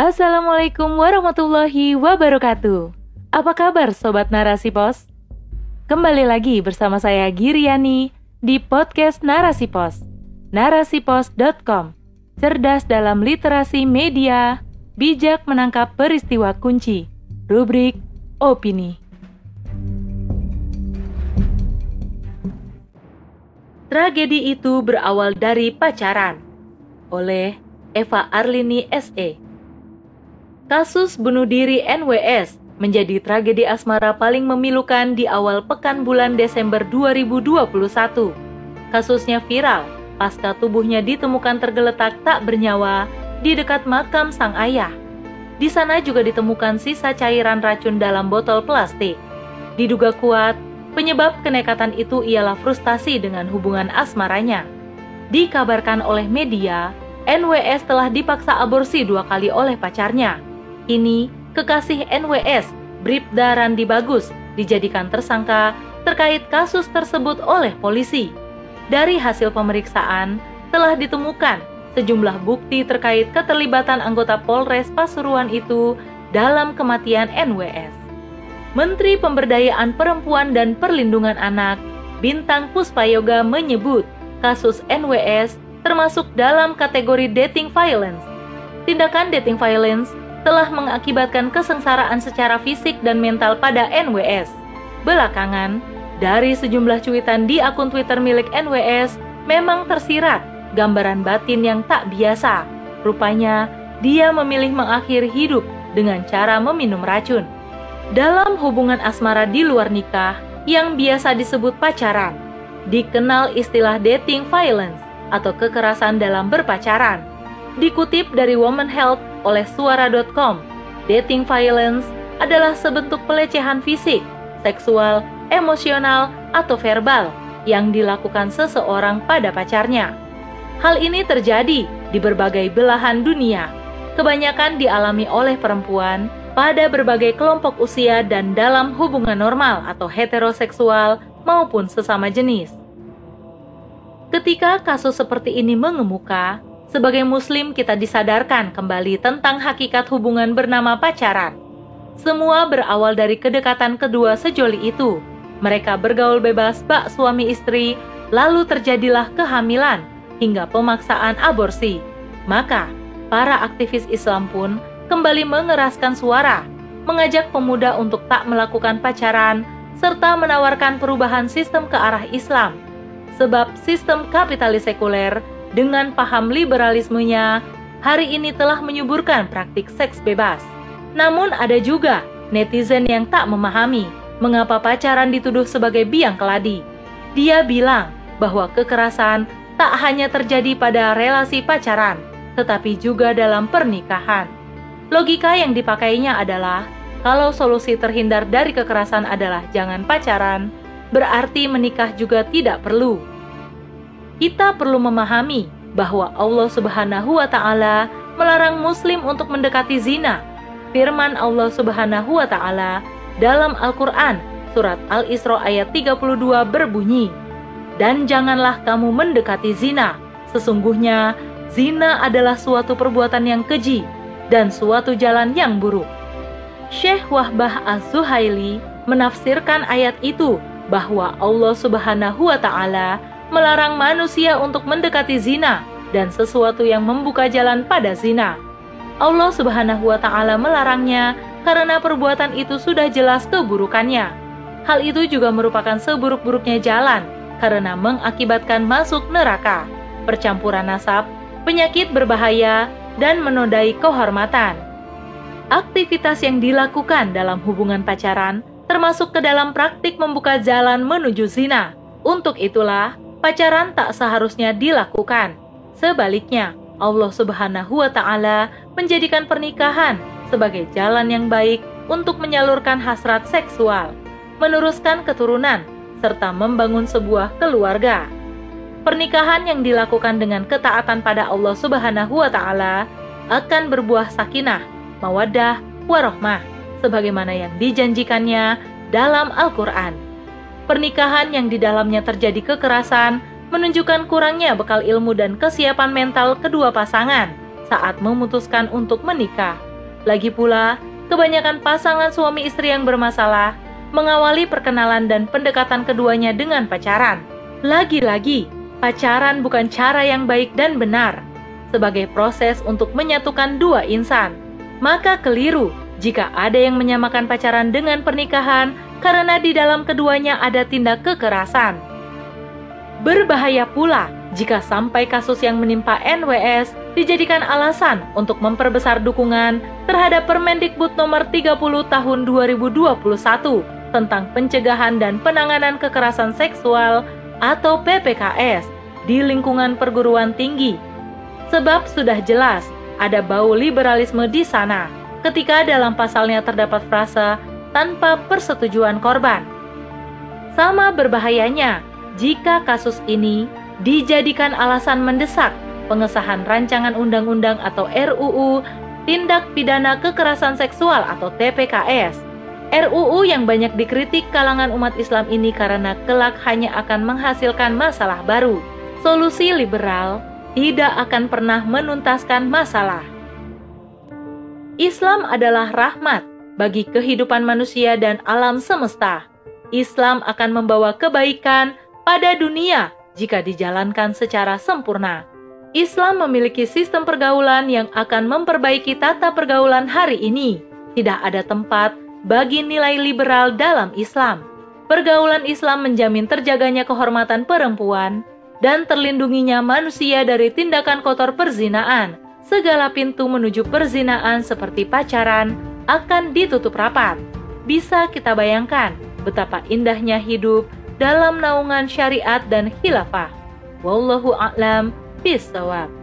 Assalamualaikum warahmatullahi wabarakatuh. Apa kabar sobat Narasi Pos? Kembali lagi bersama saya Giriani di podcast Narasi Pos. Narasipos.com. Cerdas dalam literasi media, bijak menangkap peristiwa kunci. Rubrik opini. Tragedi itu berawal dari pacaran oleh Eva Arlini SE. Kasus bunuh diri NWS menjadi tragedi asmara paling memilukan di awal pekan bulan Desember 2021. Kasusnya viral pasca tubuhnya ditemukan tergeletak tak bernyawa di dekat makam sang ayah. Di sana juga ditemukan sisa cairan racun dalam botol plastik. Diduga kuat, penyebab kenekatan itu ialah frustasi dengan hubungan asmaranya. Dikabarkan oleh media, NWS telah dipaksa aborsi dua kali oleh pacarnya. Kini, kekasih NWS, Bribda Randi Bagus, dijadikan tersangka terkait kasus tersebut oleh polisi. Dari hasil pemeriksaan, telah ditemukan sejumlah bukti terkait keterlibatan anggota Polres Pasuruan itu dalam kematian NWS. Menteri Pemberdayaan Perempuan dan Perlindungan Anak, Bintang Puspayoga menyebut kasus NWS termasuk dalam kategori dating violence. Tindakan dating violence telah mengakibatkan kesengsaraan secara fisik dan mental pada NWS. Belakangan, dari sejumlah cuitan di akun Twitter milik NWS, memang tersirat gambaran batin yang tak biasa. Rupanya, dia memilih mengakhiri hidup dengan cara meminum racun. Dalam hubungan asmara di luar nikah, yang biasa disebut pacaran, dikenal istilah dating violence atau kekerasan dalam berpacaran. Dikutip dari Woman Health oleh suara.com, dating violence adalah sebentuk pelecehan fisik, seksual, emosional, atau verbal yang dilakukan seseorang pada pacarnya. Hal ini terjadi di berbagai belahan dunia, kebanyakan dialami oleh perempuan pada berbagai kelompok usia dan dalam hubungan normal atau heteroseksual maupun sesama jenis. Ketika kasus seperti ini mengemuka, sebagai muslim kita disadarkan kembali tentang hakikat hubungan bernama pacaran. Semua berawal dari kedekatan kedua sejoli itu. Mereka bergaul bebas bak suami istri, lalu terjadilah kehamilan hingga pemaksaan aborsi. Maka, para aktivis Islam pun kembali mengeraskan suara, mengajak pemuda untuk tak melakukan pacaran, serta menawarkan perubahan sistem ke arah Islam sebab sistem kapitalis sekuler dengan paham liberalismenya hari ini telah menyuburkan praktik seks bebas. Namun ada juga netizen yang tak memahami mengapa pacaran dituduh sebagai biang keladi. Dia bilang bahwa kekerasan tak hanya terjadi pada relasi pacaran, tetapi juga dalam pernikahan. Logika yang dipakainya adalah kalau solusi terhindar dari kekerasan adalah jangan pacaran, berarti menikah juga tidak perlu kita perlu memahami bahwa Allah Subhanahu wa taala melarang muslim untuk mendekati zina. Firman Allah Subhanahu wa taala dalam Al-Qur'an surat Al-Isra ayat 32 berbunyi, "Dan janganlah kamu mendekati zina. Sesungguhnya zina adalah suatu perbuatan yang keji dan suatu jalan yang buruk." Syekh Wahbah Az-Zuhaili menafsirkan ayat itu bahwa Allah Subhanahu wa taala melarang manusia untuk mendekati zina dan sesuatu yang membuka jalan pada zina. Allah Subhanahu wa taala melarangnya karena perbuatan itu sudah jelas keburukannya. Hal itu juga merupakan seburuk-buruknya jalan karena mengakibatkan masuk neraka, percampuran nasab, penyakit berbahaya, dan menodai kehormatan. Aktivitas yang dilakukan dalam hubungan pacaran termasuk ke dalam praktik membuka jalan menuju zina. Untuk itulah, pacaran tak seharusnya dilakukan. Sebaliknya, Allah Subhanahu wa Ta'ala menjadikan pernikahan sebagai jalan yang baik untuk menyalurkan hasrat seksual, meneruskan keturunan, serta membangun sebuah keluarga. Pernikahan yang dilakukan dengan ketaatan pada Allah Subhanahu wa Ta'ala akan berbuah sakinah, mawaddah, warohmah, sebagaimana yang dijanjikannya dalam Al-Quran pernikahan yang di dalamnya terjadi kekerasan menunjukkan kurangnya bekal ilmu dan kesiapan mental kedua pasangan saat memutuskan untuk menikah. Lagi pula, kebanyakan pasangan suami istri yang bermasalah mengawali perkenalan dan pendekatan keduanya dengan pacaran. Lagi-lagi, pacaran bukan cara yang baik dan benar sebagai proses untuk menyatukan dua insan. Maka keliru jika ada yang menyamakan pacaran dengan pernikahan karena di dalam keduanya ada tindak kekerasan. Berbahaya pula jika sampai kasus yang menimpa NWS dijadikan alasan untuk memperbesar dukungan terhadap Permendikbud nomor 30 tahun 2021 tentang pencegahan dan penanganan kekerasan seksual atau PPKS di lingkungan perguruan tinggi. Sebab sudah jelas ada bau liberalisme di sana ketika dalam pasalnya terdapat frasa tanpa persetujuan korban. Sama berbahayanya jika kasus ini dijadikan alasan mendesak pengesahan rancangan undang-undang atau RUU Tindak Pidana Kekerasan Seksual atau TPKS. RUU yang banyak dikritik kalangan umat Islam ini karena kelak hanya akan menghasilkan masalah baru. Solusi liberal tidak akan pernah menuntaskan masalah. Islam adalah rahmat bagi kehidupan manusia dan alam semesta. Islam akan membawa kebaikan pada dunia jika dijalankan secara sempurna. Islam memiliki sistem pergaulan yang akan memperbaiki tata pergaulan hari ini. Tidak ada tempat bagi nilai liberal dalam Islam. Pergaulan Islam menjamin terjaganya kehormatan perempuan dan terlindunginya manusia dari tindakan kotor perzinaan segala pintu menuju perzinaan seperti pacaran akan ditutup rapat. Bisa kita bayangkan betapa indahnya hidup dalam naungan syariat dan khilafah. Wallahu a'lam bishawab.